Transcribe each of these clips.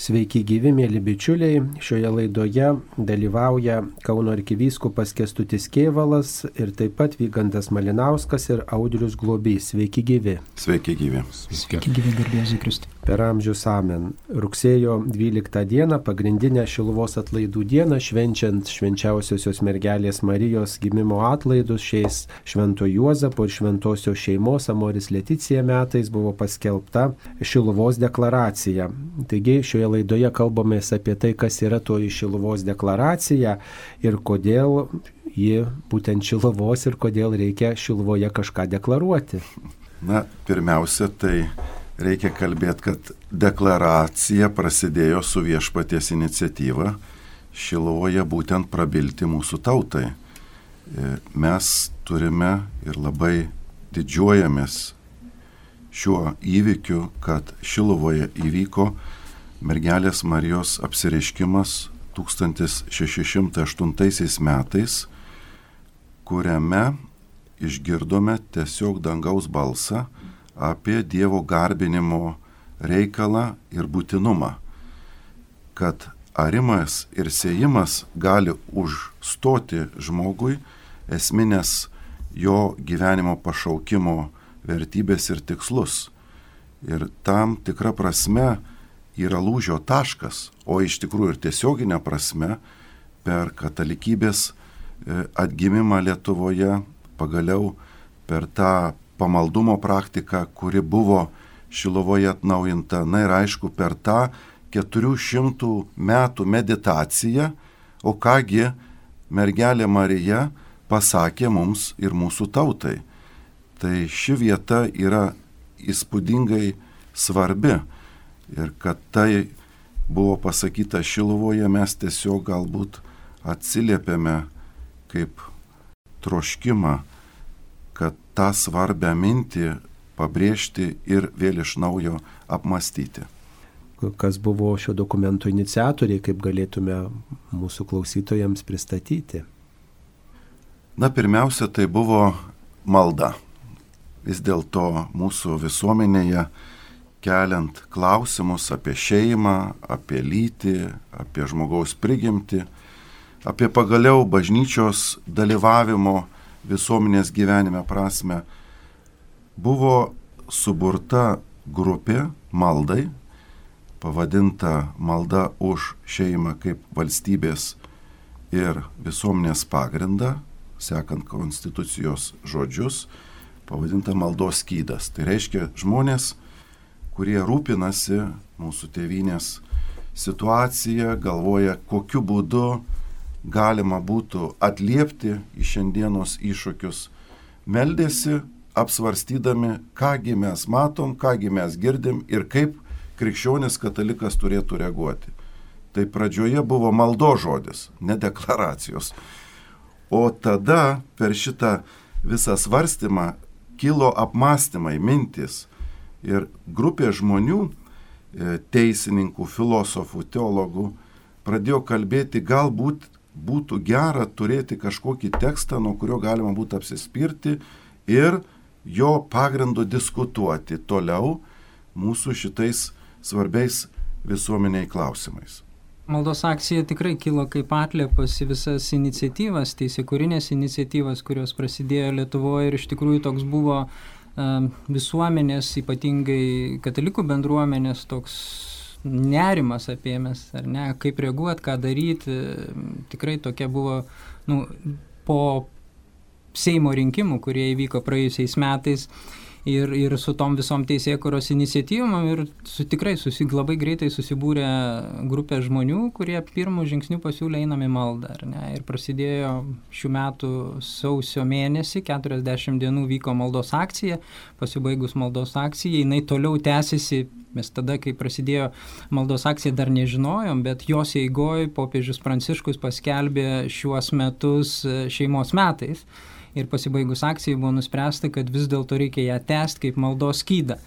Sveiki gyvi, mėly bičiuliai. Šioje laidoje dalyvauja Kauno arkivyskupas Kestutis Kievalas ir taip pat Vygandas Malinauskas ir Audrius Globys. Sveiki gyvi. Sveiki gyvi. Sveiki gyvi, garbėsiu Kristui. Per amžius amen. Rugsėjo 12 dieną, pagrindinę Šiluvos atlaidų dieną, švenčiant švenčiausiosios mergelės Marijos gimimo atlaidus šiais Švento Juozapo ir Šventosios šeimos Amoris Leticija metais buvo paskelbta Šiluvos deklaracija. Taigi šioje laidoje kalbamės apie tai, kas yra toji Šiluvos deklaracija ir kodėl ji būtent Šiluvos ir kodėl reikia Šiluvoje kažką deklaruoti. Na, pirmiausia, tai reikia kalbėti, kad deklaracija prasidėjo su viešpaties iniciatyva Šilovoje būtent prabilti mūsų tautai. E, mes turime ir labai didžiuojamės šiuo įvykiu, kad Šilovoje įvyko mergelės Marijos apsireiškimas 1608 metais, kuriame išgirdome tiesiog dangaus balsą, apie Dievo garbinimo reikalą ir būtinumą, kad arimas ir sėjimas gali užstoti žmogui esminės jo gyvenimo pašaukimo vertybės ir tikslus. Ir tam tikra prasme yra lūžio taškas, o iš tikrųjų ir tiesioginė prasme per katalikybės e, atgimimą Lietuvoje, pagaliau per tą pamaldumo praktika, kuri buvo Šilovoje atnaujinta. Na ir aišku, per tą 400 metų meditaciją, o kągi mergelė Marija pasakė mums ir mūsų tautai. Tai ši vieta yra įspūdingai svarbi ir kad tai buvo pasakyta Šilovoje, mes tiesiog galbūt atsiliepėme kaip troškimą kad tą svarbę mintį pabrėžti ir vėl iš naujo apmastyti. Kas buvo šio dokumento iniciatoriai, kaip galėtume mūsų klausytojams pristatyti? Na, pirmiausia, tai buvo malda. Vis dėlto mūsų visuomenėje keliant klausimus apie šeimą, apie lytį, apie žmogaus prigimtį, apie pagaliau bažnyčios dalyvavimo visuomenės gyvenime prasme, buvo suburta grupė maldai, pavadinta malda už šeimą kaip valstybės ir visuomenės pagrindą, sekant konstitucijos žodžius, pavadinta maldos skydas. Tai reiškia žmonės, kurie rūpinasi mūsų tėvynės situacija, galvoja, kokiu būdu galima būtų atliepti į šiandienos iššūkius, meldėsi apsvarstydami, kągi mes matom, kągi mes girdim ir kaip krikščionis katalikas turėtų reaguoti. Tai pradžioje buvo maldo žodis, ne deklaracijos. O tada per šitą visą svarstymą kilo apmąstymai, mintis. Ir grupė žmonių, e, teisininkų, filosofų, teologų, pradėjo kalbėti galbūt būtų gera turėti kažkokį tekstą, nuo kurio galima būtų apsispirti ir jo pagrindu diskutuoti toliau mūsų šitais svarbiais visuomeniai klausimais. Maldos akcija tikrai kilo kaip atliepas į visas iniciatyvas, teisėkūrinės iniciatyvas, kurios prasidėjo Lietuvoje ir iš tikrųjų toks buvo visuomenės, ypatingai katalikų bendruomenės toks nerimas apėmęs, ar ne, kaip reaguoti, ką daryti. Tikrai tokia buvo, nu, po Seimo rinkimų, kurie įvyko praėjusiais metais, ir, ir su tom visom teisėkuros iniciatyvom ir su tikrai susi, labai greitai susibūrė grupė žmonių, kurie pirmų žingsnių pasiūlė einam į maldą. Ir prasidėjo šių metų sausio mėnesį, 40 dienų vyko maldos akcija, pasibaigus maldos akcijai, jinai toliau tęsiasi Mes tada, kai prasidėjo maldos akcija, dar nežinojom, bet jos eigoje popiežius Pranciškus paskelbė šiuos metus šeimos metais ir pasibaigus akcijai buvo nuspręsta, kad vis dėlto reikia ją tęsti kaip maldos skydą.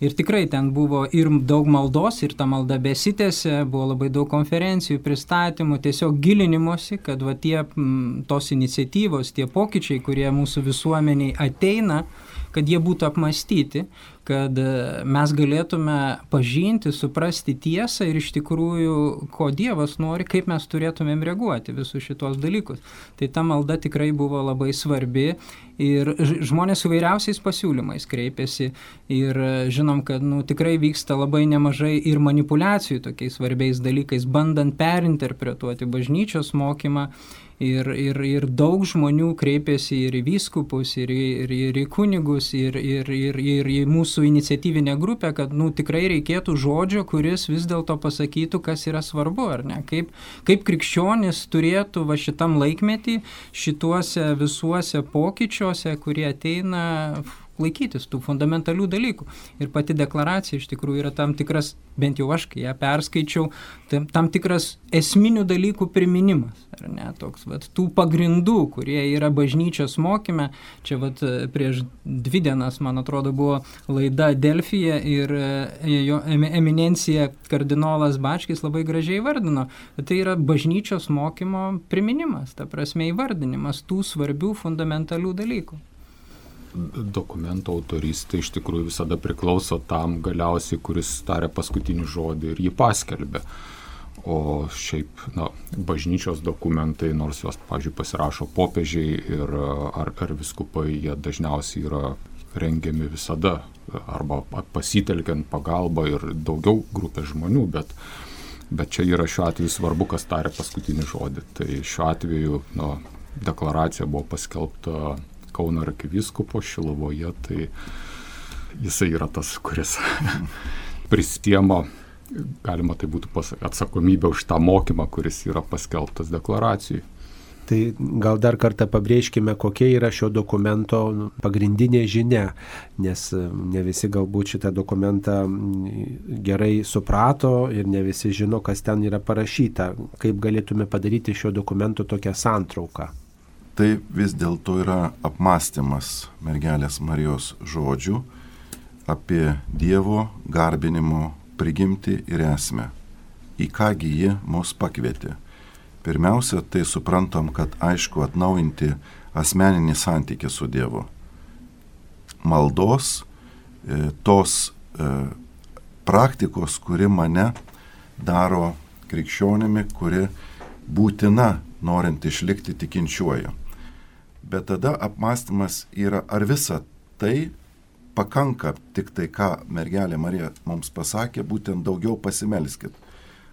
Ir tikrai ten buvo ir daug maldos, ir ta malda besitėse, buvo labai daug konferencijų, pristatymų, tiesiog gilinimuose, kad va tie tos iniciatyvos, tie pokyčiai, kurie mūsų visuomeniai ateina, kad jie būtų apmastyti, kad e, mes galėtume pažinti, suprasti tiesą ir iš tikrųjų, ko Dievas nori, kaip mes turėtumėm reaguoti visus šitos dalykus. Tai ta malda tikrai buvo labai svarbi ir žmonės su vairiausiais pasiūlymais kreipiasi ir e, žinom, kad nu, tikrai vyksta labai nemažai ir manipulacijų tokiais svarbiais dalykais, bandant perinterpretuoti bažnyčios mokymą ir, ir, ir daug žmonių kreipiasi ir į vyskupus, ir, ir, ir į kunigus, ir, ir, ir, ir į mūsų iniciatyvinę grupę, kad nu, tikrai reikėtų žodžio, kuris vis dėlto pasakytų, kas yra svarbu, ar ne? Kaip, kaip krikščionis turėtų va šitam laikmetį, šituose visuose pokyčiuose, kurie ateina laikytis tų fundamentalių dalykų. Ir pati deklaracija iš tikrųjų yra tam tikras, bent jau aš, kai ją perskaičiau, tam, tam tikras esminių dalykų priminimas. Ar ne, toks, vat, tų pagrindų, kurie yra bažnyčios mokyme. Čia vat, prieš dvi dienas, man atrodo, buvo laida Delfija ir e, jo eminencija kardinolas Bačkis labai gražiai vardino. Tai yra bažnyčios mokymo priminimas, ta prasme įvardinimas tų svarbių fundamentalių dalykų dokumento autorystė iš tikrųjų visada priklauso tam galiausiai, kuris tarė paskutinį žodį ir jį paskelbė. O šiaip, na, bažnyčios dokumentai, nors juos, pažiūrėjau, pasirašo popiežiai ir ar, ar viskupai, jie dažniausiai yra rengiami visada arba pasitelkiant pagalbą ir daugiau grupės žmonių, bet, bet čia yra šiuo atveju svarbu, kas tarė paskutinį žodį. Tai šiuo atveju, na, deklaracija buvo paskelbta Kauno arkivyskupo Šilovoje, tai jisai yra tas, kuris pristiemo, galima tai būtų pasakyti, atsakomybę už tą mokymą, kuris yra paskelbtas deklaracijai. Tai gal dar kartą pabrėžkime, kokia yra šio dokumento pagrindinė žinia, nes ne visi galbūt šitą dokumentą gerai suprato ir ne visi žino, kas ten yra parašyta. Kaip galėtume padaryti šio dokumento tokią santrauką? Tai vis dėlto yra apmąstymas mergelės Marijos žodžių apie Dievo garbinimo prigimti ir esmę, į kągi ji mus pakvietė. Pirmiausia, tai suprantam, kad aišku atnaujinti asmeninį santykį su Dievu. Maldos, e, tos e, praktikos, kuri mane daro krikščionimi, kuri būtina norint išlikti tikinčiuoju. Bet tada apmąstymas yra, ar visa tai pakanka tik tai, ką mergelė Marija mums pasakė, būtent daugiau pasimelskit.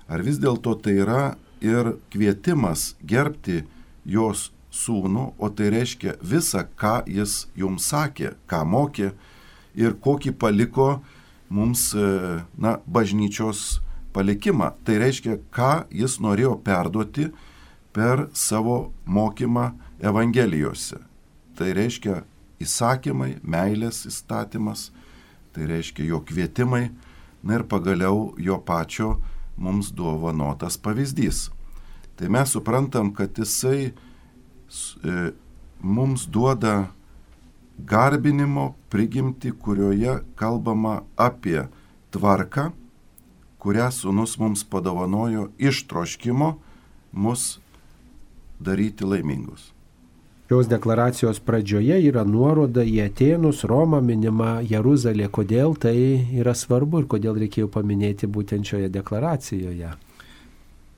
Ar vis dėlto tai yra ir kvietimas gerbti jos sūnų, o tai reiškia visą, ką jis jums sakė, ką mokė ir kokį paliko mums, e, na, bažnyčios palikimą. Tai reiškia, ką jis norėjo perduoti per savo mokymą Evangelijose. Tai reiškia įsakymai, meilės įstatymas, tai reiškia jo kvietimai, na ir pagaliau jo pačio mums dovanotas pavyzdys. Tai mes suprantam, kad jisai e, mums duoda garbinimo prigimti, kurioje kalbama apie tvarką, kurią sunus mums padovanojo iš troškimo mus daryti laimingus. Šios deklaracijos pradžioje yra nuoroda į Atenus, Romą minima Jeruzalė. Kodėl tai yra svarbu ir kodėl reikėjo paminėti būtent šioje deklaracijoje?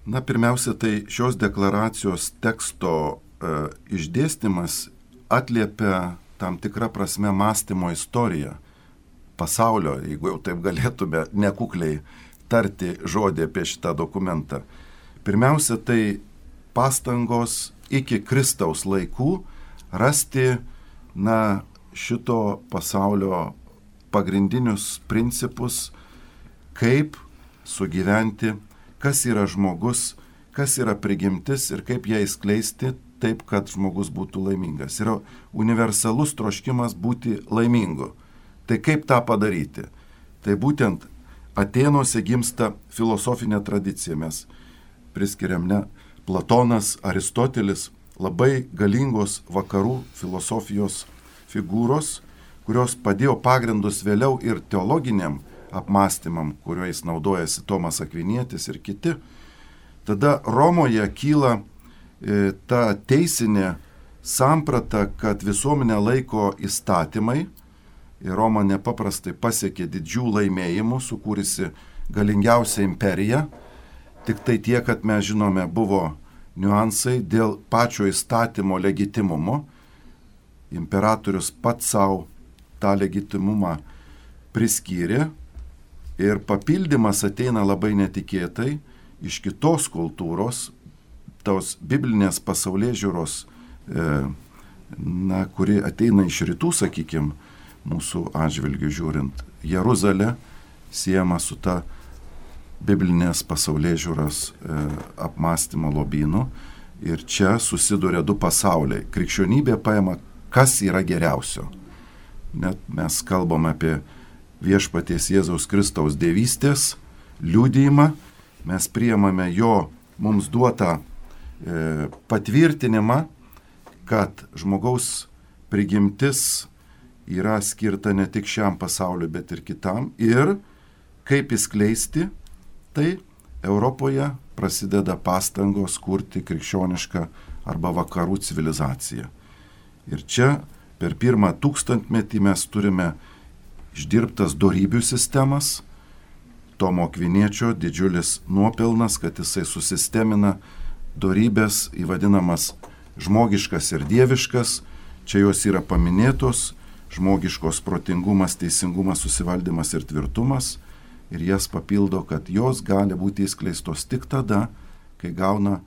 Na, pirmiausia, tai šios deklaracijos teksto e, išdėstymas atliepia tam tikrą prasme mąstymo istoriją pasaulio, jeigu jau taip galėtume nekukliai tarti žodį apie šitą dokumentą. Pirmiausia, tai pastangos iki Kristaus laikų rasti, na, šito pasaulio pagrindinius principus, kaip sugyventi, kas yra žmogus, kas yra prigimtis ir kaip ją įskleisti taip, kad žmogus būtų laimingas. Yra universalus troškimas būti laimingu. Tai kaip tą padaryti? Tai būtent Atenuose gimsta filosofinė tradicija. Mes priskiriam ne Platonas, Aristotelis, labai galingos vakarų filosofijos figūros, kurios padėjo pagrindus vėliau ir teologiniam apmąstymam, kuriuo naudojasi Tomas Akvinietis ir kiti. Tada Romoje kyla e, ta teisinė samprata, kad visuomenę laiko įstatymai, ir Roma nepaprastai pasiekė didžių laimėjimų, sukūrisi galingiausią imperiją. Tik tai tie, kad mes žinome, buvo niuansai dėl pačio įstatymo legitimumo. Imperatorius pats savo tą legitimumą priskyrė ir papildymas ateina labai netikėtai iš kitos kultūros, tos biblinės pasaulyje žiūros, e, na, kuri ateina iš rytų, sakykime, mūsų atžvilgių žiūrint. Jeruzalė siejama su ta biblinės pasaulyje žiūros e, apmąstymo lobynu. Ir čia susiduria du pasauliai. Krikščionybė paima, kas yra geriausio. Net mes kalbam apie viešpaties Jėzaus Kristaus dievystės liūdėjimą, mes priemame jo mums duotą e, patvirtinimą, kad žmogaus prigimtis yra skirta ne tik šiam pasauliu, bet ir kitam. Ir kaip įskleisti, tai Europoje prasideda pastangos kurti krikščionišką arba vakarų civilizaciją. Ir čia per pirmą tūkstantmetį mes turime išdirbtas darybių sistemas, Tomo Kviniečio didžiulis nuopelnas, kad jisai susistemina darybės įvadinamas žmogiškas ir dieviškas, čia jos yra paminėtos, žmogiškos protingumas, teisingumas, susivaldymas ir tvirtumas, ir jas papildo, kad jos gali būti įskleistos tik tada, kai gauna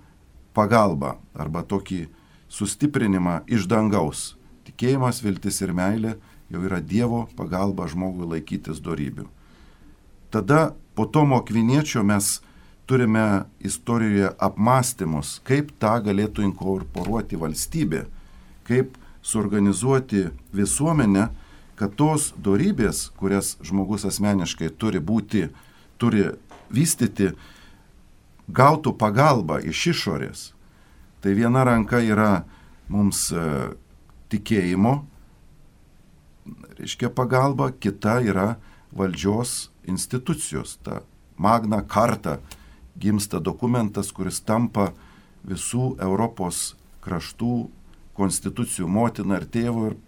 pagalbą arba tokį sustiprinimą iš dangaus. Tikėjimas, viltis ir meilė jau yra Dievo pagalba žmogui laikytis darybių. Tada po Tomo Kviniečio mes turime istorijoje apmąstymus, kaip tą galėtų inkorporuoti valstybė, kaip suorganizuoti visuomenę, kad tos darybės, kurias žmogus asmeniškai turi būti, turi vystyti, gautų pagalbą iš išorės. Tai viena ranka yra mums e, tikėjimo, reiškia pagalba, kita yra valdžios institucijos. Ta magna karta gimsta dokumentas, kuris tampa visų Europos kraštų konstitucijų motina ir tėvu ir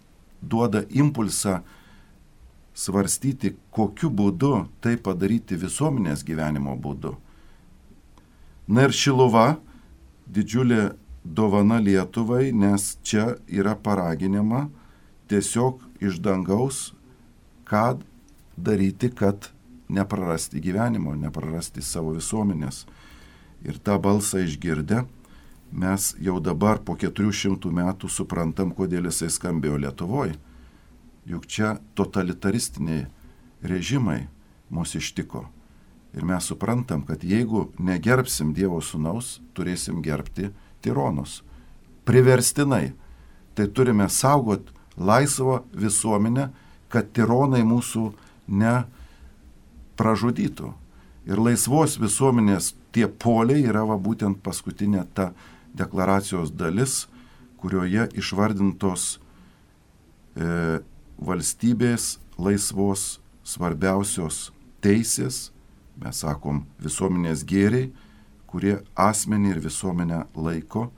duoda impulsą svarstyti, kokiu būdu tai padaryti visuomenės gyvenimo būdu. Na ir Šiluva didžiulė dovana Lietuvai, nes čia yra paraginima tiesiog iš dangaus, ką daryti, kad neprarasti gyvenimo, neprarasti savo visuomenės. Ir tą balsą išgirdę, mes jau dabar po 400 metų suprantam, kodėl jisai skambėjo Lietuvoje. Juk čia totalitaristiniai režimai mus ištiko. Ir mes suprantam, kad jeigu negerbsim Dievo sunaus, turėsim gerbti tironus. Priverstinai. Tai turime saugot laisvą visuomenę, kad tironai mūsų ne pražudytų. Ir laisvos visuomenės tie poliai yra va, būtent paskutinė ta deklaracijos dalis, kurioje išvardintos e, valstybės laisvos svarbiausios teisės, mes sakom, visuomenės gėriai, kurie asmenį ir visuomenę laiko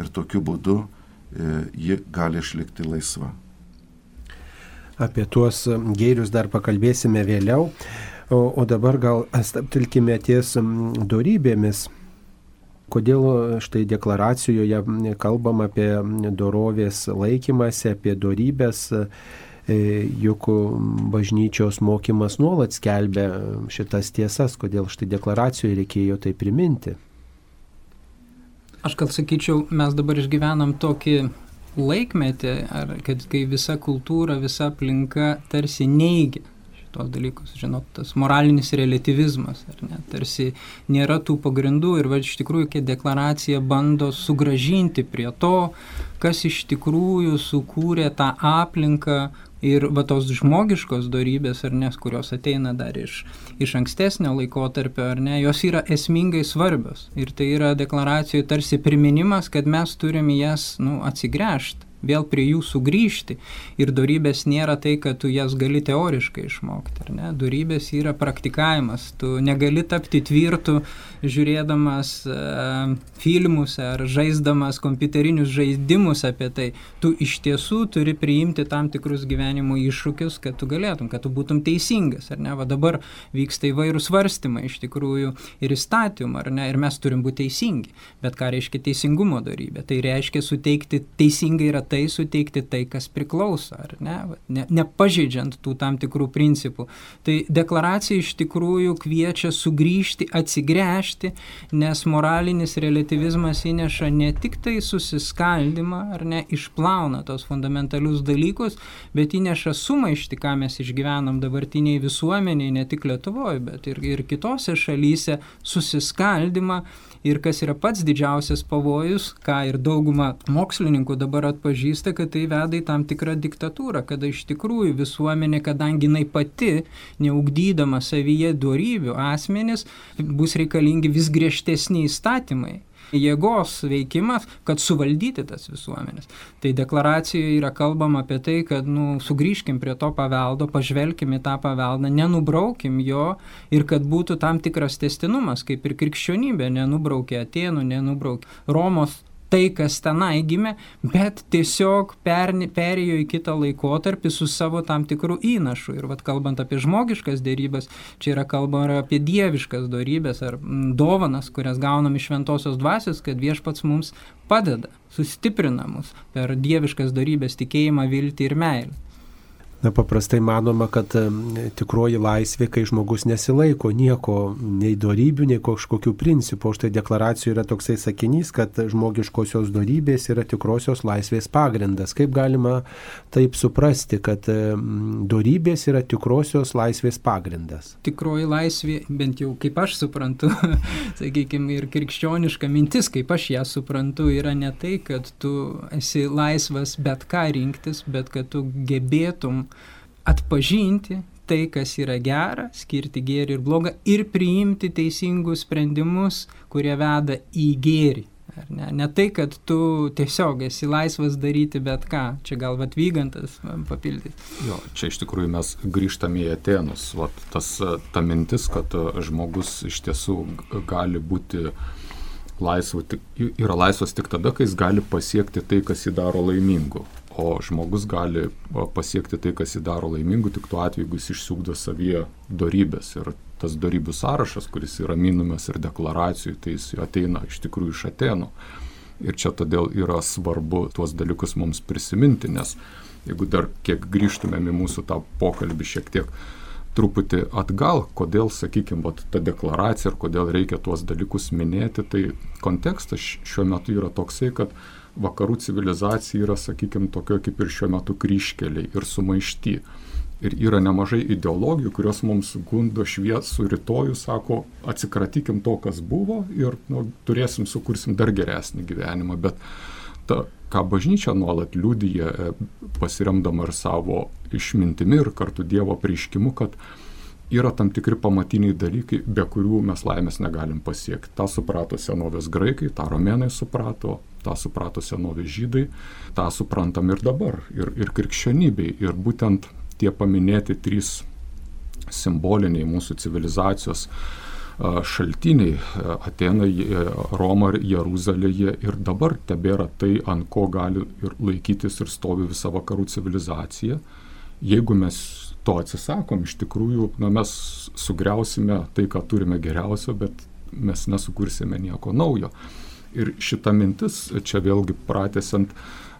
ir tokiu būdu e, ji gali išlikti laisva. Apie tuos gėrius dar pakalbėsime vėliau. O, o dabar gal staptilkime ties dorybėmis. Kodėl štai deklaracijoje kalbam apie dorovės laikymasi, apie dorybės, e, juk bažnyčios mokymas nuolat skelbia šitas tiesas, kodėl štai deklaracijoje reikėjo tai priminti. Aš gal sakyčiau, mes dabar išgyvenam tokį laikmetį, ar kad kai visa kultūra, visa aplinka tarsi neigia tuos dalykus, žinot, tas moralinis relativizmas, ar ne, tarsi nėra tų pagrindų ir va iš tikrųjų, kai deklaracija bando sugražinti prie to, kas iš tikrųjų sukūrė tą aplinką ir va tos žmogiškos darybės, ar ne, kurios ateina dar iš, iš ankstesnio laikotarpio, ar ne, jos yra esmingai svarbios. Ir tai yra deklaracijų tarsi priminimas, kad mes turime jas, nu, atsigręžti vėl prie jų sugrįžti. Ir darybės nėra tai, kad tu jas gali teoriškai išmokti, ar ne? Darybės yra praktikavimas. Tu negali tapti tvirtų, žiūrėdamas uh, filmus ar žaisdamas kompiuterinius žaidimus apie tai. Tu iš tiesų turi priimti tam tikrus gyvenimo iššūkius, kad tu galėtum, kad tu būtum teisingas, ar ne? Va dabar vyksta įvairūs svarstymai iš tikrųjų ir įstatymų, ar ne? Ir mes turim būti teisingi. Bet ką reiškia teisingumo darybė? Tai reiškia suteikti teisingai yra tai suteikti tai, kas priklauso, ar ne, ne nepažeidžiant tų tam tikrų principų. Tai deklaracija iš tikrųjų kviečia sugrįžti, atsigręžti, nes moralinis relativizmas įneša ne tik tai susiskaldimą, ar ne, išplauna tos fundamentalius dalykus, bet įneša sumaišti, ką mes išgyvenam dabartiniai visuomeniai, ne tik Lietuvoje, bet ir, ir kitose šalyse, susiskaldimą ir kas yra pats didžiausias pavojus, ką ir dauguma mokslininkų dabar atpažįsta, kad tai veda į tam tikrą diktatūrą, kada iš tikrųjų visuomenė, kadangi jinai pati, neugdydama savyje duorybių asmenis, bus reikalingi vis griežtesni įstatymai jėgos veikimas, kad suvaldyti tas visuomenės. Tai deklaracijoje yra kalbama apie tai, kad nu, sugrįžkim prie to paveldo, pažvelkim į tą paveldą, nenubraukim jo ir kad būtų tam tikras testinumas, kaip ir krikščionybė nenubraukė Atenų, nenubraukė Romos tai, kas tenai gimė, bet tiesiog per, perėjo į kitą laikotarpį su savo tam tikrų įnašų. Ir vad kalbant apie žmogiškas dėrybas, čia yra kalbama apie dieviškas dėrybės ar dovanas, kurias gaunam iš šventosios dvasios, kad viešpats mums padeda, sustiprina mus per dieviškas dėrybės tikėjimą, viltį ir meilę. Na, paprastai manoma, kad tikroji laisvė, kai žmogus nesilaiko nieko, nei darybių, nei kažkokių principų. O štai deklaracijoje yra toksai sakinys, kad žmogiškosios darybės yra tikrosios laisvės pagrindas. Kaip galima taip suprasti, kad darybės yra tikrosios laisvės pagrindas? Tikroji laisvė, bent jau kaip aš suprantu, sakykime, ir krikščioniška mintis, kaip aš ją suprantu, yra ne tai, kad tu esi laisvas bet ką rinktis, bet kad tu gebėtum atpažinti tai, kas yra gera, skirti gėrį ir blogą ir priimti teisingus sprendimus, kurie veda į gėrį. Ne? ne tai, kad tu tiesiog esi laisvas daryti bet ką, čia gal atvygantas papildyti. Jo, čia iš tikrųjų mes grįžtame į Atenus. Vat, tas, ta mintis, kad žmogus iš tiesų gali būti laisvas, yra laisvas tik tada, kai jis gali pasiekti tai, kas jį daro laimingu. O žmogus gali pasiekti tai, kas jį daro laimingu, tik tuo atveju, jeigu jis išsiugdo savyje darybės. Ir tas darybių sąrašas, kuris yra minumas ir deklaracijų, tai jis ateina iš tikrųjų iš Atenų. Ir čia todėl yra svarbu tuos dalykus mums prisiminti, nes jeigu dar kiek grįžtumėm į mūsų tą pokalbį šiek tiek truputį atgal, kodėl, sakykime, ta deklaracija ir kodėl reikia tuos dalykus minėti, tai kontekstas šiuo metu yra toksai, kad vakarų civilizacija yra, sakykime, tokio kaip ir šiuo metu kryškeliai ir sumaišti. Ir yra nemažai ideologijų, kurios mums gundo šviesų rytojų, sako, atsikratykim to, kas buvo ir nu, turėsim, sukursim dar geresnį gyvenimą. Bet ta, ką bažnyčia nuolat liudyja, e, pasiremdama ir savo išmintimi ir kartu Dievo prieiškimu, kad yra tam tikri pamatiniai dalykai, be kurių mes laimės negalim pasiekti. Ta suprato senovės graikai, tą romėnai suprato, tą suprato senovės žydai, tą suprantam ir dabar, ir, ir krikščionybei. Ir būtent tie paminėti trys simboliniai mūsų civilizacijos šaltiniai - Atenai, Roma ir Jeruzalėje ir dabar tebėra tai, ant ko gali ir laikytis ir stovi visa vakarų civilizacija. Jeigu mes to atsisakom, iš tikrųjų, na, mes sugriausime tai, ką turime geriausio, bet mes nesukursime nieko naujo. Ir šita mintis, čia vėlgi pratesiant,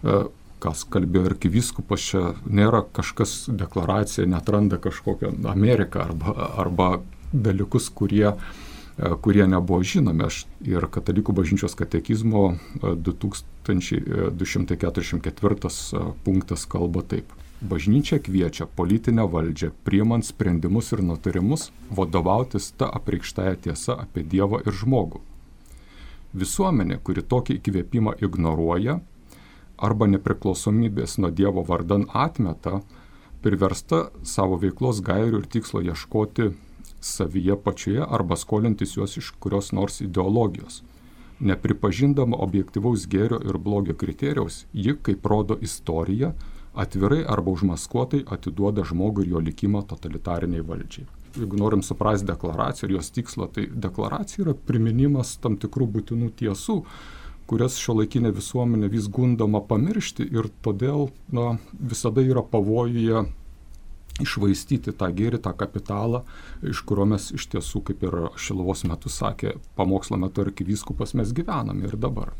e, kas kalbėjo ir kiviskupas, čia nėra kažkas deklaracija, netranda kažkokią Ameriką arba, arba dalykus, kurie, e, kurie nebuvo žinomi. Aš ir Katalikų bažnyčios katekizmo 2244 e, punktas kalba taip. Bažnyčia kviečia politinę valdžią, priemant sprendimus ir nutarimus, vadovautis tą apreikštąją tiesą apie Dievą ir žmogų Visuomenė, kuri tokį įkvėpimą ignoruoja arba nepriklausomybės nuo Dievo vardan atmeta, priversta savo veiklos gairių ir tikslo ieškoti savyje pačioje arba skolintis juos iš kurios nors ideologijos. Nepripažindama objektivaus gėrio ir blogio kriterijaus, ji, kaip rodo istorija, atvirai arba užmaskuotai atiduoda žmogų ir jo likimą totalitariniai valdžiai. Jeigu norim suprasti deklaraciją ir jos tikslą, tai deklaracija yra priminimas tam tikrų būtinų tiesų, kurias šio laikinė visuomenė vis gundama pamiršti ir todėl na, visada yra pavojuje išvaistyti tą gėrį, tą kapitalą, iš kurio mes iš tiesų, kaip ir Šilovos metu sakė, pamokslo metu arkivyskupas mes gyvename ir dabar.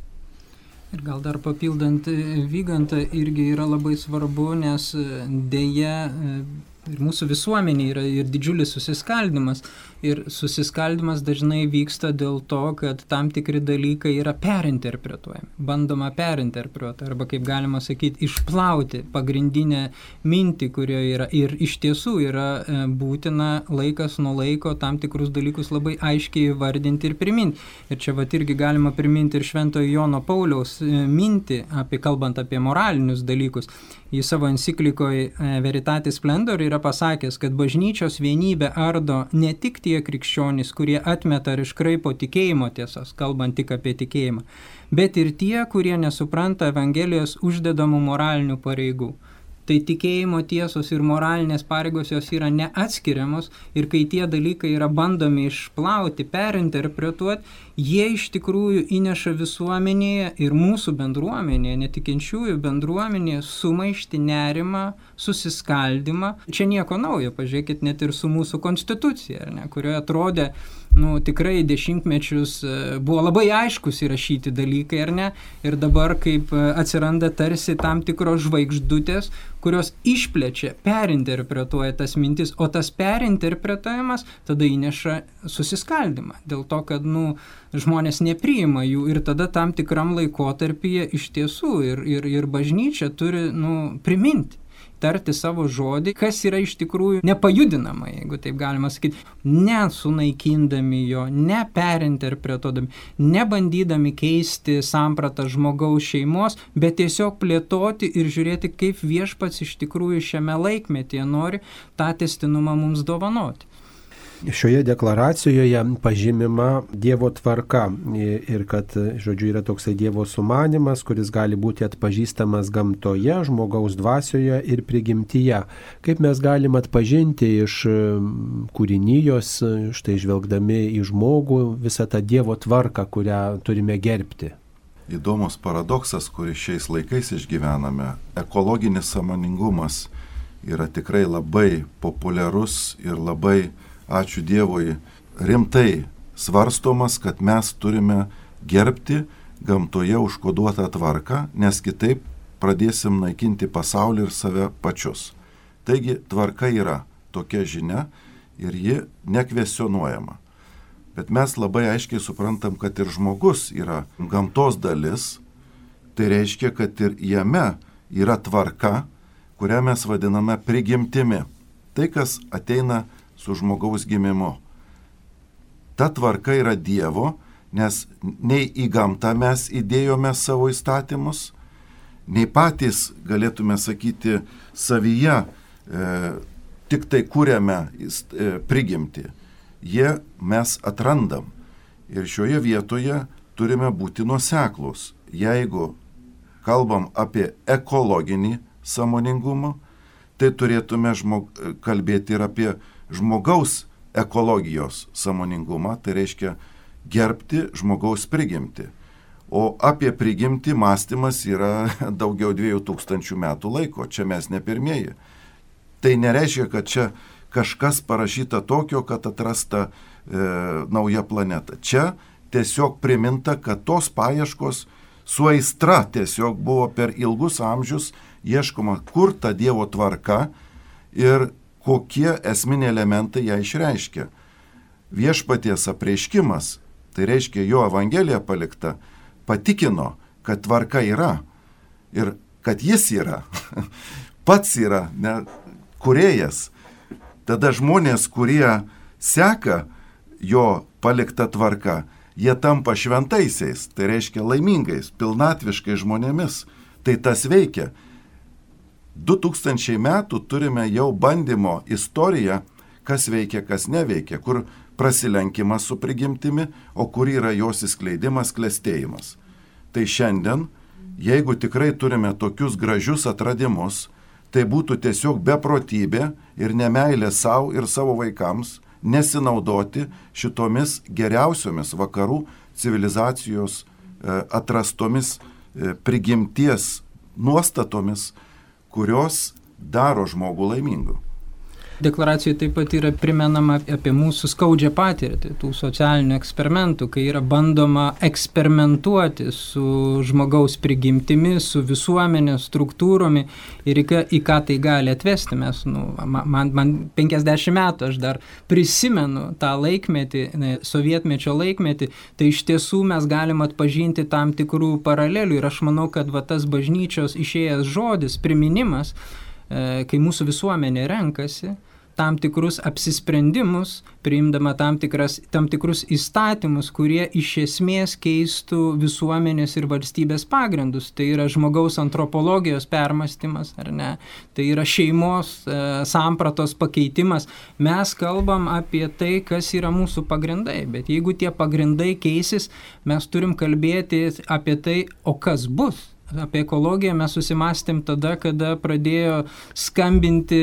Ir gal dar papildant Vygantą irgi yra labai svarbu, nes dėja ir mūsų visuomenė yra ir didžiulis susiskaldimas. Ir susiskaldimas dažnai vyksta dėl to, kad tam tikri dalykai yra perinterpretuojami. Bandoma perinterpretuoti arba, kaip galima sakyti, išplauti pagrindinę mintį, kurioje yra. Ir iš tiesų yra e, būtina laikas nuo laiko tam tikrus dalykus labai aiškiai vardinti ir priminti. Ir čia va irgi galima priminti ir Šventojo Jono Pauliaus e, mintį, apie, kalbant apie moralinius dalykus. Į savo enciklikoje Veritatis Splendor yra pasakęs, kad bažnyčios vienybė ardo ne tik tie krikščionys, kurie atmeta ir iškraipo tikėjimo tiesas, kalbant tik apie tikėjimą, bet ir tie, kurie nesupranta Evangelijos uždedamų moralinių pareigų. Tai tikėjimo tiesos ir moralinės pareigos jos yra neatskiriamos ir kai tie dalykai yra bandomi išplauti, perinterpretuoti, jie iš tikrųjų įneša visuomenėje ir mūsų bendruomenėje, netikinčiųjų bendruomenėje sumaišti nerimą, susiskaldimą. Čia nieko naujo, pažiūrėkit, net ir su mūsų konstitucija, ne, kurioje atrodė, nu, tikrai dešimtmečius e, buvo labai aiškus įrašyti dalykai, ar ne, ir dabar kaip e, atsiranda tarsi tam tikros žvaigždutės, kurios išplečia, perinterpretuoja tas mintis, o tas perinterpretavimas tada įneša susiskaldimą. Dėl to, kad nu, žmonės nepriima jų ir tada tam tikram laikotarpyje iš tiesų ir, ir, ir bažnyčia turi nu, priminti tarti savo žodį, kas yra iš tikrųjų nepajudinama, jeigu taip galima sakyti, nesunaikindami jo, neperinterpretuodami, nebandydami keisti sampratą žmogaus šeimos, bet tiesiog plėtoti ir žiūrėti, kaip viešpats iš tikrųjų šiame laikmetyje nori tą testinumą mums dovanoti. Šioje deklaracijoje pažymima Dievo tvarka ir kad, žodžiu, yra toksai Dievo sumanimas, kuris gali būti atpažįstamas gamtoje, žmogaus dvasioje ir prigimtyje. Kaip mes galim atpažinti iš kūrinijos, štai žvelgdami į žmogų, visą tą Dievo tvarką, kurią turime gerbti. Įdomus paradoksas, kurį šiais laikais išgyvename - ekologinis samoningumas yra tikrai labai populiarus ir labai ačiū Dievui, rimtai svarstomas, kad mes turime gerbti gamtoje užkoduotą tvarką, nes kitaip pradėsim naikinti pasaulį ir save pačius. Taigi tvarka yra tokia žinia ir ji nekvesionuojama. Bet mes labai aiškiai suprantam, kad ir žmogus yra gamtos dalis, tai reiškia, kad ir jame yra tvarka, kurią mes vadiname prigimtimi. Tai, kas ateina su žmogaus gimimu. Ta tvarka yra Dievo, nes nei į gamtą mes įdėjome savo įstatymus, nei patys, galėtume sakyti, savyje e, tik tai kūrėme e, prigimti. Jie mes atrandam. Ir šioje vietoje turime būti nuoseklus. Jeigu kalbam apie ekologinį samoningumą, tai turėtume žmog, kalbėti ir apie žmogaus ekologijos samoningumą, tai reiškia gerbti žmogaus prigimti. O apie prigimti mąstymas yra daugiau dviejų tūkstančių metų laiko, čia mes ne pirmieji. Tai nereiškia, kad čia kažkas parašyta tokio, kad atrasta e, nauja planeta. Čia tiesiog priminta, kad tos paieškos su aistra tiesiog buvo per ilgus amžius ieškoma, kur ta Dievo tvarka ir kokie esminiai elementai ją išreiškia. Viešpaties apreiškimas, tai reiškia jo Evangelija palikta, patikino, kad tvarka yra ir kad jis yra, pats yra, ne, kuriejas. Tada žmonės, kurie seka jo paliktą tvarką, jie tampa šventaisiais, tai reiškia laimingais, pilnatviškai žmonėmis. Tai tas veikia. 2000 metų turime jau bandymo istoriją, kas veikia, kas neveikia, kur prasilenkimas su prigimtimi, o kur yra jos įskleidimas, klėstėjimas. Tai šiandien, jeigu tikrai turime tokius gražius atradimus, tai būtų tiesiog beprotybė ir nemailė savo ir savo vaikams nesinaudoti šitomis geriausiomis vakarų civilizacijos e, atrastomis e, prigimties nuostatomis, kurios daro žmogų laimingu. Deklaracijoje taip pat yra primenama apie mūsų skaudžią patirtį, tų socialinių eksperimentų, kai yra bandoma eksperimentuoti su žmogaus prigimtimi, su visuomenės struktūromi ir į ką, į ką tai gali atvesti. Mes, nu, man, man 50 metų, aš dar prisimenu tą laikmetį, sovietmečio laikmetį, tai iš tiesų mes galim atpažinti tam tikrų paralelių ir aš manau, kad va, tas bažnyčios išėjęs žodis, priminimas, e, kai mūsų visuomenė renkasi, tam tikrus apsisprendimus, priimdama tam, tikras, tam tikrus įstatymus, kurie iš esmės keistų visuomenės ir valstybės pagrindus. Tai yra žmogaus antropologijos permastymas, ar ne? Tai yra šeimos e, sampratos pakeitimas. Mes kalbam apie tai, kas yra mūsų pagrindai, bet jeigu tie pagrindai keisis, mes turim kalbėti apie tai, o kas bus apie ekologiją mes susimastėm tada, kada pradėjo skambinti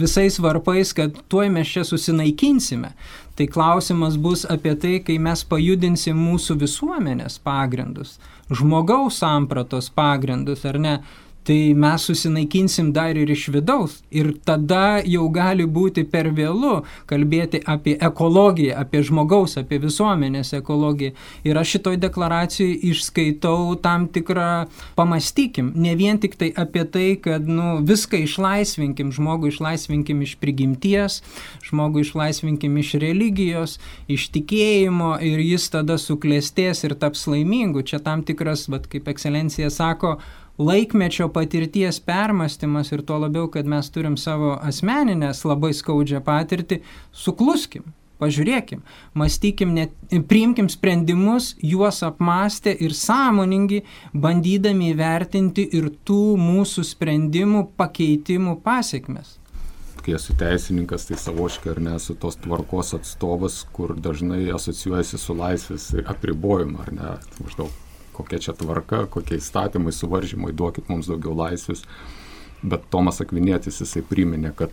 visais varpais, kad tuoj mes čia susinaikinsime. Tai klausimas bus apie tai, kai mes pajudinsim mūsų visuomenės pagrindus, žmogaus sampratos pagrindus, ar ne? Tai mes susinaikinsim dar ir iš vidaus. Ir tada jau gali būti per vėlu kalbėti apie ekologiją, apie žmogaus, apie visuomenės ekologiją. Ir aš šitoj deklaracijai išskaitau tam tikrą pamastykim, ne vien tik tai apie tai, kad nu, viską išlaisvinkim, žmogų išlaisvinkim iš prigimties, žmogų išlaisvinkim iš religijos, iš tikėjimo ir jis tada suklėstės ir taps laimingu. Čia tam tikras, bet kaip ekscelencija sako, laikmečio patirties permastymas ir tuo labiau, kad mes turim savo asmeninės labai skaudžią patirtį, sukluskim. Pažiūrėkim, mąstykim, net, priimkim sprendimus, juos apmastę ir sąmoningi, bandydami įvertinti ir tų mūsų sprendimų pakeitimų pasiekmes kai esu teisininkas, tai savoškai ar nesu tos tvarkos atstovas, kur dažnai asocijuojasi su laisvės apribojimu, ar ne, maždaug kokia čia tvarka, kokie įstatymai, suvaržymai, duokit mums daugiau laisvės. Bet Tomas Akvinėtis jisai priminė, kad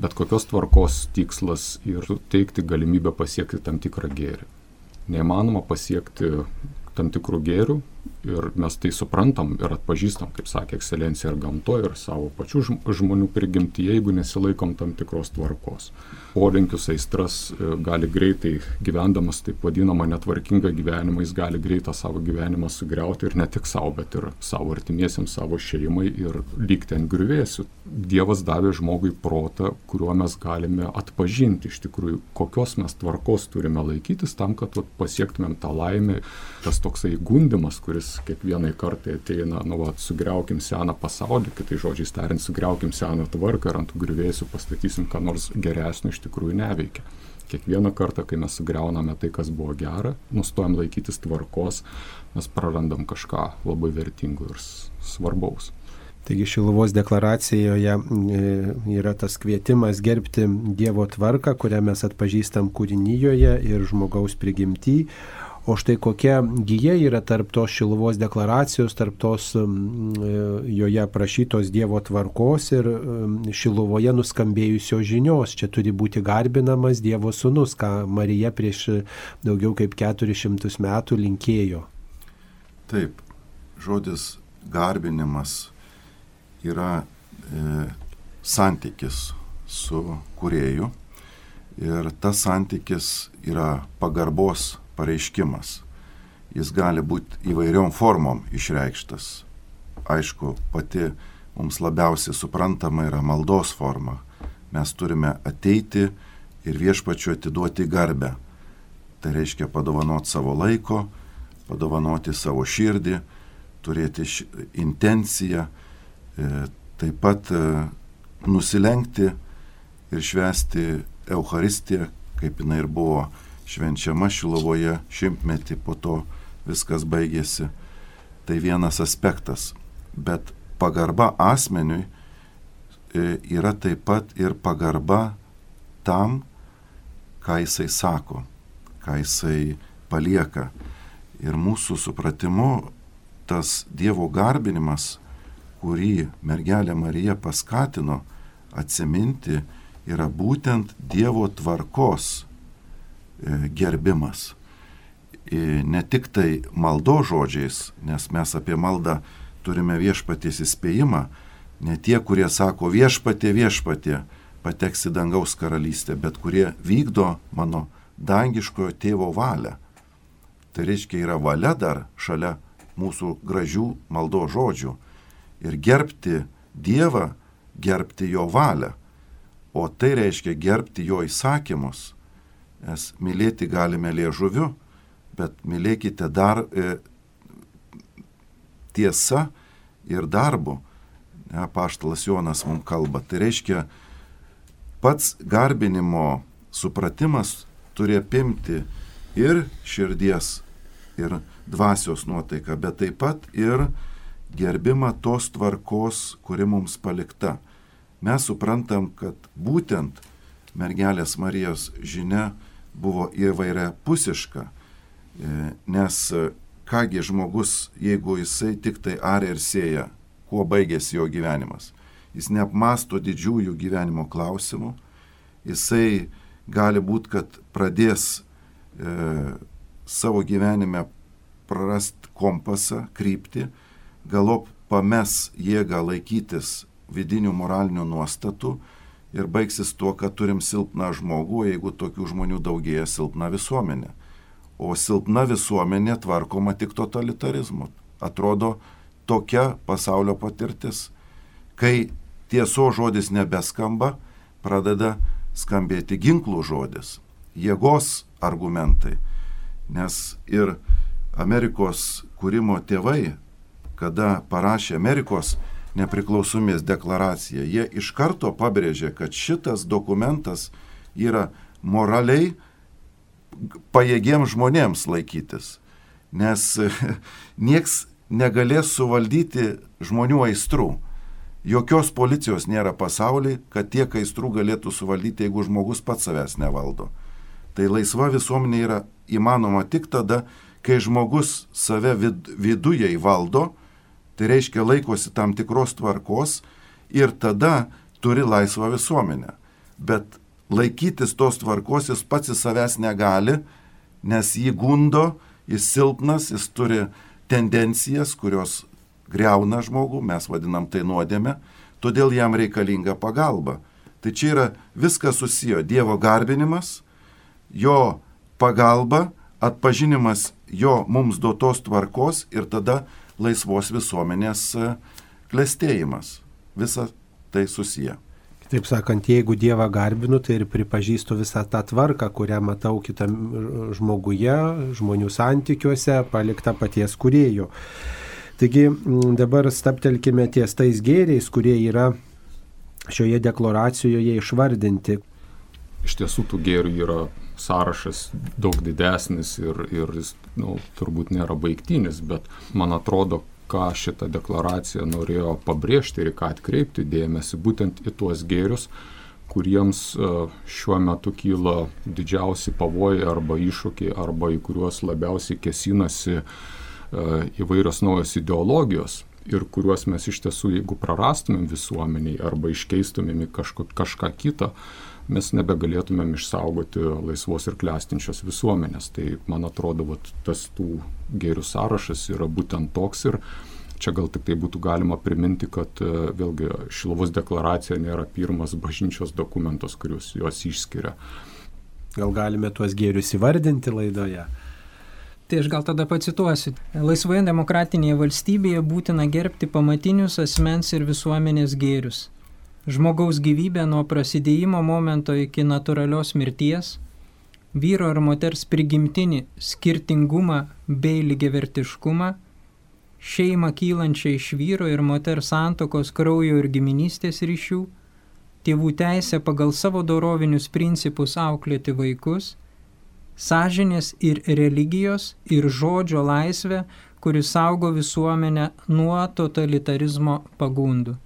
bet kokios tvarkos tikslas yra teikti galimybę pasiekti tam tikrą gėrį. Neįmanoma pasiekti tam tikrų gėrių, ir mes tai suprantam ir atpažįstam, kaip sakė ekscelencija, ir gamtoje, ir savo pačių žmonių prigimtyje, jeigu nesilaikom tam tikros tvarkos. Polinkius, aistras e, gali greitai, gyvendamas taip vadinamą netvarkingą gyvenimą, jis gali greitą savo gyvenimą sugriauti ir ne tik savo, bet ir savo artimiesiams, savo šeimai ir lygti ant griuvėsių. Dievas davė žmogui protą, kuriuo mes galime atpažinti iš tikrųjų, kokios mes tvarkos turime laikytis tam, kad pasiektumėm tą laimę, tas toksai gundimas, kuris kuris kiekvienai kartai ateina, nu, va, sugriaukim seną pasaulį, kitai žodžiai tariant, sugriaukim seną tvarką ir ant griuvėsių pastatysim, ką nors geresnio iš tikrųjų neveikia. Kiekvieną kartą, kai mes sugriauname tai, kas buvo gera, nustojam laikytis tvarkos, mes prarandam kažką labai vertingo ir svarbaus. Taigi Šiluvos deklaracijoje e, yra tas kvietimas gerbti Dievo tvarką, kurią mes atpažįstam kūrinyjoje ir žmogaus prigimtį, O štai kokia gyja yra tarp tos šiluvos deklaracijos, tarp tos e, joje prašytos Dievo tvarkos ir šiluvoje nuskambėjusios žinios. Čia turi būti garbinamas Dievo sunus, ką Marija prieš daugiau kaip 400 metų linkėjo. Taip, žodis garbinimas yra e, santykis su kurėju ir tas santykis yra pagarbos pareiškimas. Jis gali būti įvairiom formom išreikštas. Aišku, pati mums labiausiai suprantama yra maldos forma. Mes turime ateiti ir viešpačiu atiduoti garbę. Tai reiškia padovanoti savo laiko, padovanoti savo širdį, turėti intenciją, e, taip pat e, nusilenkti ir švesti Euharistiją, kaip jinai ir buvo švenčiama Šilovoje šimtmetį, po to viskas baigėsi. Tai vienas aspektas. Bet pagarba asmeniui e, yra taip pat ir pagarba tam, ką jisai sako, ką jisai palieka. Ir mūsų supratimu tas Dievo garbinimas, kurį mergelė Marija paskatino atsiminti, yra būtent Dievo tvarkos gerbimas. E, ne tik tai maldo žodžiais, nes mes apie maldą turime viešpaties įspėjimą, ne tie, kurie sako viešpatė, viešpatė, pateks į dangaus karalystę, bet kurie vykdo mano dangiškojo tėvo valią. Tai reiškia, yra valia dar šalia mūsų gražių maldo žodžių. Ir gerbti Dievą, gerbti jo valią. O tai reiškia gerbti jo įsakymus. Nes mylėti galime liežuviu, bet mylėkite dar e, tiesa ir darbu. Ne, paštalas Jonas mums kalba. Tai reiškia, pats garbinimo supratimas turi apimti ir širdies ir dvasios nuotaiką, bet taip pat ir gerbimą tos tvarkos, kuri mums palikta. Mes suprantam, kad būtent mergelės Marijos žinia buvo įvairia pusiška, e, nes kągi žmogus, jeigu jisai tik tai aria ir sėja, kuo baigėsi jo gyvenimas. Jis neapmasto didžiųjų gyvenimo klausimų, jisai gali būti, kad pradės e, savo gyvenime prarast kompasą, kryptį, galop pames jėgą laikytis vidinių moralinių nuostatų ir baigsis tuo, kad turim silpną žmogų, jeigu tokių žmonių daugėja silpna visuomenė. O silpna visuomenė tvarkoma tik totalitarizmu. Atrodo tokia pasaulio patirtis. Kai tieso žodis nebeskamba, pradeda skambėti ginklų žodis, jėgos argumentai. Nes ir Amerikos kūrimo tėvai, kada parašė Amerikos nepriklausomės deklaraciją, jie iš karto pabrėžė, kad šitas dokumentas yra moraliai pajėgiems žmonėms laikytis, nes nieks negalės suvaldyti žmonių aistrų. Jokios policijos nėra pasaulyje, kad tiek aistrų galėtų suvaldyti, jeigu žmogus pats savęs nevaldo. Tai laisva visuomenė yra įmanoma tik tada, kai žmogus save vid, viduje įvaldo, tai reiškia laikosi tam tikros tvarkos ir tada turi laisvą visuomenę. Bet laikytis tos tvarkos jis pats į savęs negali, nes jį gundo, jis silpnas, jis turi tendencijas, kurios greuna žmogų, mes vadinam tai nuodėme, todėl jam reikalinga pagalba. Tai čia yra viskas susiję - Dievo garbinimas, jo pagalba, atpažinimas jo mums duotos tvarkos ir tada laisvos visuomenės e, klestėjimas. Visa tai susiję. Taip sakant, jeigu Dievą garbinu, tai ir pripažįstu visą tą tvarką, kurią matau kitam žmoguje, žmonių santykiuose, paliktą paties kuriejų. Taigi dabar staptelkime ties tais gėriais, kurie yra šioje deklaracijoje išvardinti. Iš tiesų tų gėrių yra sąrašas daug didesnis ir, ir jis nu, turbūt nėra baigtinis, bet man atrodo, ką šitą deklaraciją norėjo pabrėžti ir ką atkreipti dėmesį būtent į tuos gėrius, kuriems e, šiuo metu kyla didžiausi pavojai arba iššūkiai, arba į kuriuos labiausiai kesinasi e, įvairios naujos ideologijos ir kuriuos mes iš tiesų, jeigu prarastumėm visuomeniai arba iškeistumėm į kažką kitą, mes nebegalėtumėm išsaugoti laisvos ir klestinčios visuomenės. Tai man atrodo, vat, tas tų gėrių sąrašas yra būtent toks ir čia gal tik tai būtų galima priminti, kad e, vėlgi Šilovos deklaracija nėra pirmas bažnyčios dokumentas, kuriuos juos išskiria. Gal galime tuos gėrius įvardinti laidoje? Tai aš gal tada pacituosiu. Laisvoje demokratinėje valstybėje būtina gerbti pamatinius asmens ir visuomenės gėrius žmogaus gyvybę nuo prasidėjimo momento iki natūralios mirties, vyro ir moters prigimtinį skirtingumą bei lygiavertiškumą, šeimą kylančią iš vyro ir moters santokos kraujo ir giminystės ryšių, tėvų teisę pagal savo dorovinius principus auklėti vaikus, sąžinės ir religijos ir žodžio laisvę, kuris saugo visuomenę nuo totalitarizmo pagundų.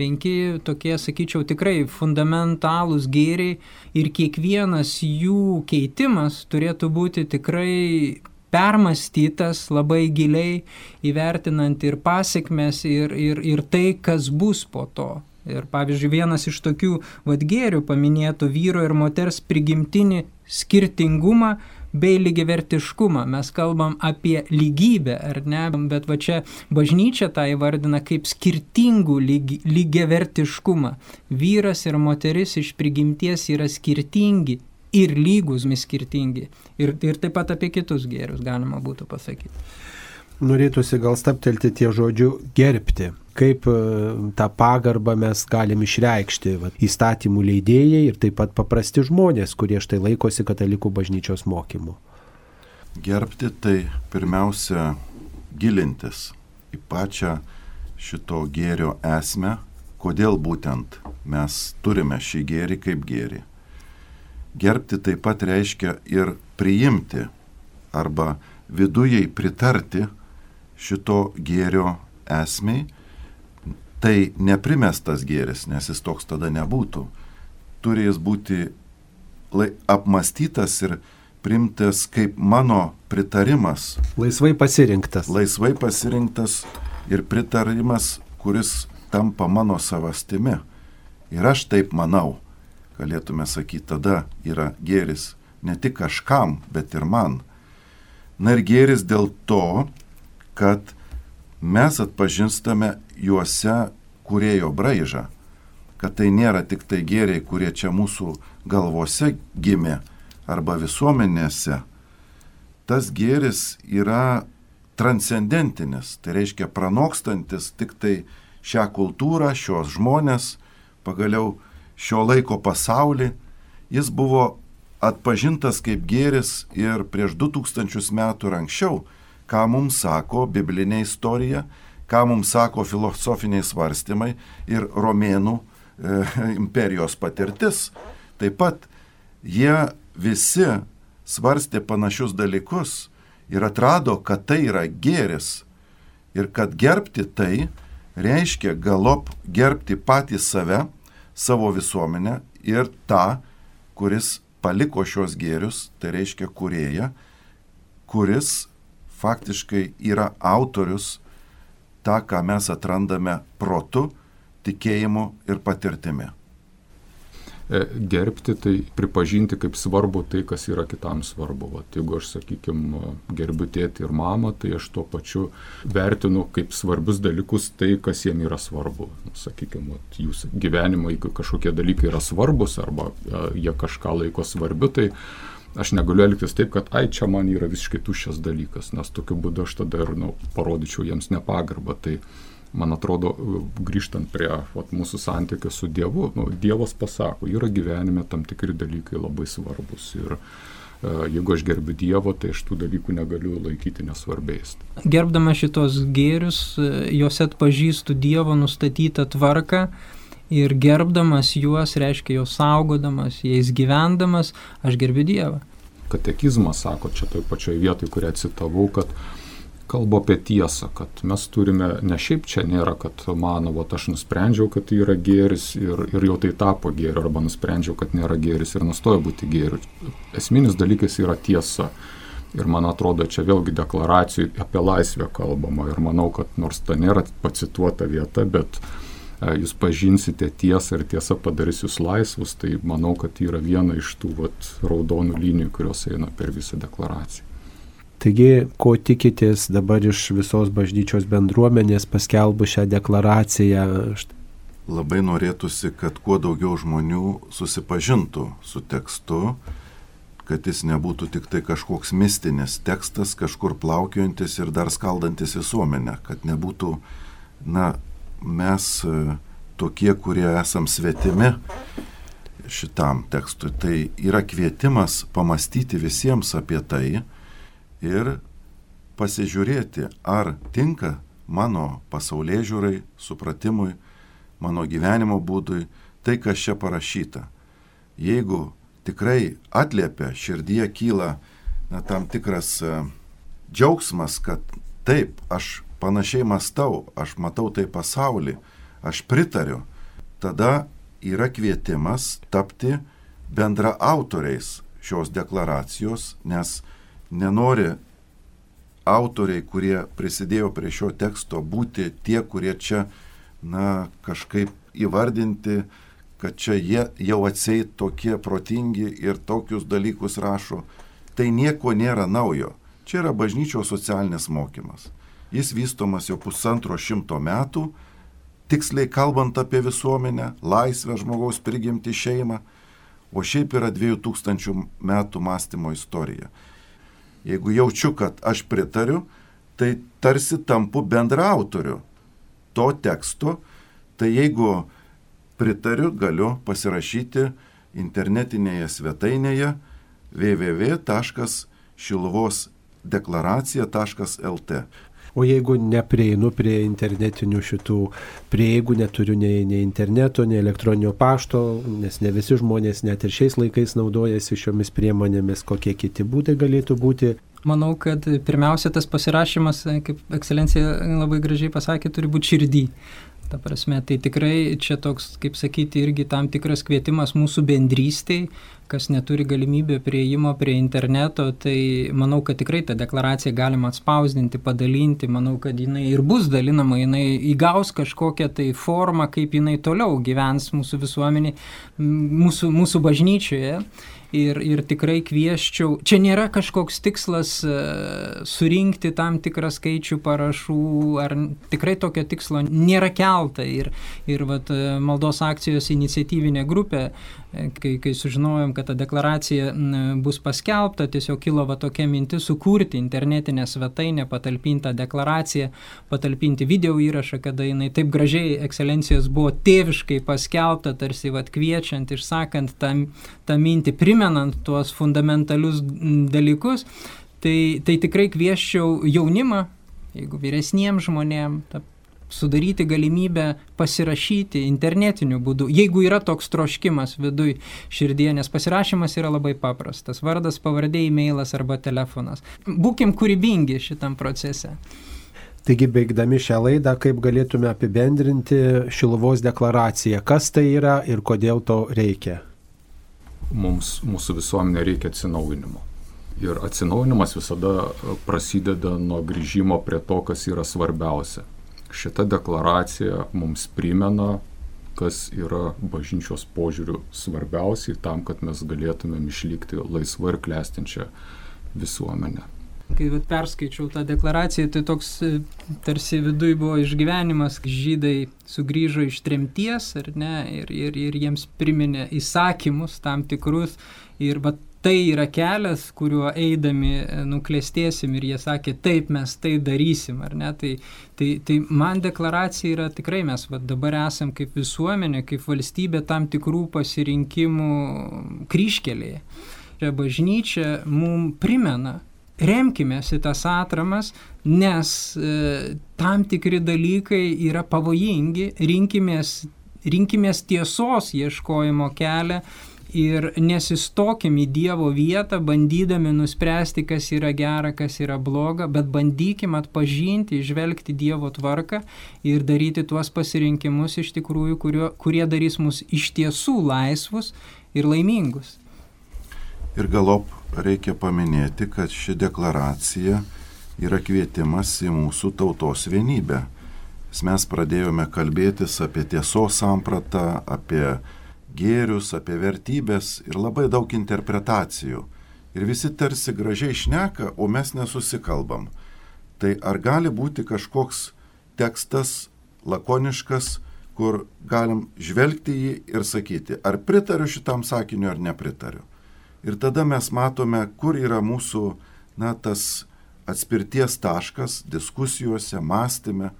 Penki tokie, sakyčiau, tikrai fundamentalūs gėriai ir kiekvienas jų keitimas turėtų būti tikrai permastytas labai giliai, įvertinant ir pasiekmes, ir, ir, ir tai, kas bus po to. Ir pavyzdžiui, vienas iš tokių vadgėrių paminėtų vyro ir moters prigimtinį skirtingumą bei lygivertiškumą. Mes kalbam apie lygybę, ar ne? Bet va čia bažnyčia tą įvardina kaip skirtingų lygi, lygivertiškumą. Vyras ir moteris iš prigimties yra skirtingi ir lygūsmi skirtingi. Ir, ir taip pat apie kitus gėrius galima būtų pasakyti. Norėtųsi gal staptelti tie žodžių gerbti kaip e, tą pagarbą mes galim išreikšti va, įstatymų leidėjai ir taip pat paprasti žmonės, kurie štai laikosi katalikų bažnyčios mokymų. Gerbti tai pirmiausia gilintis į pačią šito gėrio esmę, kodėl būtent mes turime šį gėrį kaip gėrį. Gerbti taip pat reiškia ir priimti arba vidujai pritarti šito gėrio esmei tai neprimestas gėris, nes jis toks tada nebūtų. Turi jis būti apmastytas ir primtas kaip mano pritarimas. Laisvai pasirinktas. Laisvai pasirinktas ir pritarimas, kuris tampa mano savastimi. Ir aš taip manau, galėtume sakyti, tada yra gėris ne tik kažkam, bet ir man. Na ir gėris dėl to, kad mes atpažįstame juose kurėjo braižą, kad tai nėra tik tai gėriai, kurie čia mūsų galvose gimė arba visuomenėse. Tas gėris yra transcendentinis, tai reiškia pranokstantis tik tai šią kultūrą, šios žmonės, pagaliau šio laiko pasaulį. Jis buvo atpažintas kaip gėris ir prieš 2000 metų ir anksčiau, ką mums sako biblinė istorija, ką mums sako filosofiniai svarstymai ir romėnų e, imperijos patirtis. Taip pat jie visi svarstė panašius dalykus ir atrado, kad tai yra gėris ir kad gerbti tai reiškia galop gerbti patį save, savo visuomenę ir tą, kuris paliko šios gėrius, tai reiškia kurėja, kuris faktiškai yra autorius tą, ką mes atrandame protu, tikėjimu ir patirtimi. E, gerbti tai pripažinti kaip svarbu tai, kas yra kitam svarbu. Vat, jeigu aš, sakykime, gerbiu tėtį ir mamą, tai aš tuo pačiu vertinu kaip svarbius dalykus tai, kas jiem yra svarbu. Sakykime, vat, jūsų gyvenimo, jeigu kažkokie dalykai yra svarbus arba e, jie kažką laiko svarbiu, tai aš negaliu elgtis taip, kad ai čia man yra visiškai tuščias dalykas, nes tokiu būdu aš tada ir nu, parodyčiau jiems nepagarbą. Tai man atrodo, grįžtant prie vat, mūsų santykių su Dievu, nu, Dievas pasako, yra gyvenime tam tikri dalykai labai svarbus. Ir e, jeigu aš gerbiu Dievo, tai aš tų dalykų negaliu laikyti nesvarbiais. Gerbdama šitos gėrius, e, juose atpažįstu Dievo nustatytą tvarką ir gerbdamas juos, reiškia juos saugodamas, jais gyvendamas, aš gerbiu Dievą. Katekizmas sako čia toj pačioj vietoj, kurią citavau, kad kalba apie tiesą, kad mes turime, ne šiaip čia nėra, kad mano, va, aš nusprendžiau, kad tai yra gėris ir, ir jau tai tapo gėriu, arba nusprendžiau, kad nėra gėris ir nustojo būti gėriu. Esminis dalykas yra tiesa. Ir man atrodo, čia vėlgi deklaracijų apie laisvę kalbama. Ir manau, kad nors ta nėra pacituota vieta, bet uh, jūs pažinsite tiesą ir tiesa padarys jūs laisvus, tai manau, kad yra viena iš tų vat, raudonų linijų, kurios eina per visą deklaraciją. Taigi, ko tikitės dabar iš visos bažnyčios bendruomenės paskelbų šią deklaraciją? Labai norėtųsi, kad kuo daugiau žmonių susipažintų su tekstu, kad jis nebūtų tik tai kažkoks mistinis tekstas, kažkur plaukiojantis ir dar skaldantis visuomenę, kad nebūtų, na, mes e, tokie, kurie esam svetimi šitam tekstui. Tai yra kvietimas pamastyti visiems apie tai ir pasižiūrėti, ar tinka mano pasaulyje žiūrai, supratimui, mano gyvenimo būdui tai, kas čia parašyta. Jeigu tikrai atliepia, širdyje kyla na, tam tikras uh, džiaugsmas, kad taip, aš panašiai mastau, aš matau tai pasaulį, aš pritariu, tada yra kvietimas tapti bendra autoriais šios deklaracijos, nes nenori autoriai, kurie prisidėjo prie šio teksto, būti tie, kurie čia, na, kažkaip įvardinti, kad čia jie jau atseit tokie protingi ir tokius dalykus rašo. Tai nieko nėra naujo. Čia yra bažnyčios socialinis mokymas. Jis vystomas jau pusantro šimto metų, tiksliai kalbant apie visuomenę, laisvę žmogaus prigimti šeimą, o šiaip yra 2000 metų mąstymo istorija. Jeigu jaučiu, kad aš pritariu, tai tarsi tampu bendraautoriu to teksto, tai jeigu pritariu, galiu pasirašyti internetinėje svetainėje www.šiluvosdeklaracija.lt. O jeigu neprieinu prie internetinių šitų prieigų, neturiu nei, nei interneto, nei elektroninio pašto, nes ne visi žmonės net ir šiais laikais naudojasi šiomis priemonėmis, kokie kiti būdai galėtų būti. Manau, kad pirmiausia tas pasirašymas, kaip ekscelencija labai gražiai pasakė, turi būti širdį. Ta prasme, tai tikrai čia toks, kaip sakyti, irgi tam tikras kvietimas mūsų bendrystiai, kas neturi galimybę prieimo prie interneto, tai manau, kad tikrai tą deklaraciją galima atspausdinti, padalinti, manau, kad jinai ir bus dalinama, jinai įgaus kažkokią tai formą, kaip jinai toliau gyvens mūsų visuomenė, mūsų, mūsų bažnyčioje ir, ir tikrai kvieščiau, čia nėra kažkoks tikslas uh, surinkti tam tikrą skaičių parašų, ar tikrai tokio tikslo nėra kelta. Ir, ir vat, e, maldos akcijos iniciatyvinė grupė, e, kai, kai sužinojom, kad ta deklaracija bus paskelbta, tiesiog kilo va tokia mintis sukurti internetinę svetainę, patalpintą deklaraciją, patalpinti video įrašą, kada jinai taip gražiai ekscelencijos buvo tėviškai paskelbta, tarsi vat, kviečiant, išsakant tą, tą mintį, primint primenant tuos fundamentalius dalykus, tai, tai tikrai kvieščiau jaunimą, jeigu vyresniems žmonėms, sudaryti galimybę pasirašyti internetiniu būdu, jeigu yra toks troškimas viduj širdie, nes pasirašymas yra labai paprastas. Vardas, pavardė, e-mailas arba telefonas. Būkim kūrybingi šitam procese. Taigi, baigdami šią laidą, kaip galėtume apibendrinti Šiluvos deklaraciją, kas tai yra ir kodėl to reikia? Mums, mūsų visuomenė reikia atsinaujinimo. Ir atsinaujinimas visada prasideda nuo grįžimo prie to, kas yra svarbiausia. Šita deklaracija mums primena, kas yra bažnyčios požiūrių svarbiausiai tam, kad mes galėtumėm išlikti laisvą ir klestinčią visuomenę kai vat, perskaičiau tą deklaraciją, tai toks e, tarsi viduje buvo išgyvenimas, žydai sugrįžo iš tremties ne, ir, ir, ir jiems priminė įsakymus tam tikrus. Ir vat, tai yra kelias, kuriuo eidami e, nuklestėsim ir jie sakė, taip mes tai darysim, ar ne? Tai, tai, tai man deklaracija yra tikrai mes vat, dabar esam kaip visuomenė, kaip valstybė tam tikrų pasirinkimų kryškelėje. Čia bažnyčia mums primena, remkimės į tas atramas, nes e, tam tikri dalykai yra pavojingi, rinkimės, rinkimės tiesos ieškojimo kelią ir nesistokim į Dievo vietą, bandydami nuspręsti, kas yra gera, kas yra bloga, bet bandykim atpažinti, išvelgti Dievo tvarką ir daryti tuos pasirinkimus iš tikrųjų, kurio, kurie darys mus iš tiesų laisvus ir laimingus. Ir galop reikia paminėti, kad ši deklaracija yra kvietimas į mūsų tautos vienybę. Mes pradėjome kalbėtis apie tiesos sampratą, apie gėrius, apie vertybės ir labai daug interpretacijų. Ir visi tarsi gražiai šneka, o mes nesusikalbam. Tai ar gali būti kažkoks tekstas lakoniškas, kur galim žvelgti jį ir sakyti, ar pritariu šitam sakiniu ar nepritariu. Ir tada mes matome, kur yra mūsų, na, tas atspirties taškas diskusijose, mąstyme.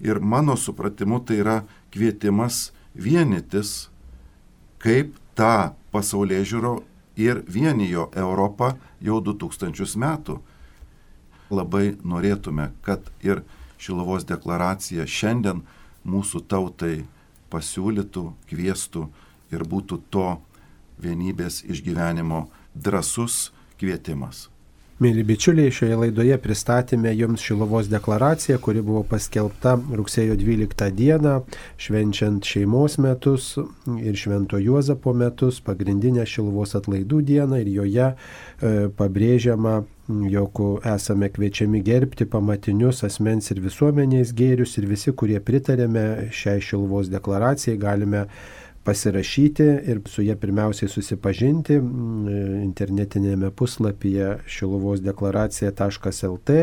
Ir mano supratimu tai yra kvietimas vienytis, kaip tą pasaulyje žiūro ir vienijo Europą jau 2000 metų. Labai norėtume, kad ir Šilovos deklaracija šiandien mūsų tautai pasiūlytų, kvieštų ir būtų to vienybės išgyvenimo drasus kvietimas. Mėly bičiuliai, šioje laidoje pristatėme Jums Šilovos deklaraciją, kuri buvo paskelbta rugsėjo 12 dieną, švenčiant šeimos metus ir Švento Juozapo metus, pagrindinę Šilovos atlaidų dieną ir joje e, pabrėžiama, jog esame kviečiami gerbti pamatinius asmens ir visuomenės gėrius ir visi, kurie pritarėme šiai Šilovos deklaracijai, galime pasirašyti ir su jie pirmiausiai susipažinti internetinėme puslapyje šiluvos deklaracija.lt.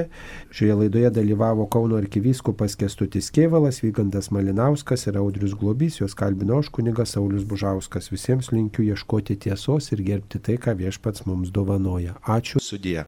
Šioje laidoje dalyvavo Kauno arkivyskupas Kestutis Kievalas, Vygandas Malinauskas ir Audrius Globys, juos kalbino aš kunigas Saulis Bužauskas. Visiems linkiu ieškoti tiesos ir gerbti tai, ką viešpats mums dovanoja. Ačiū. Sudie.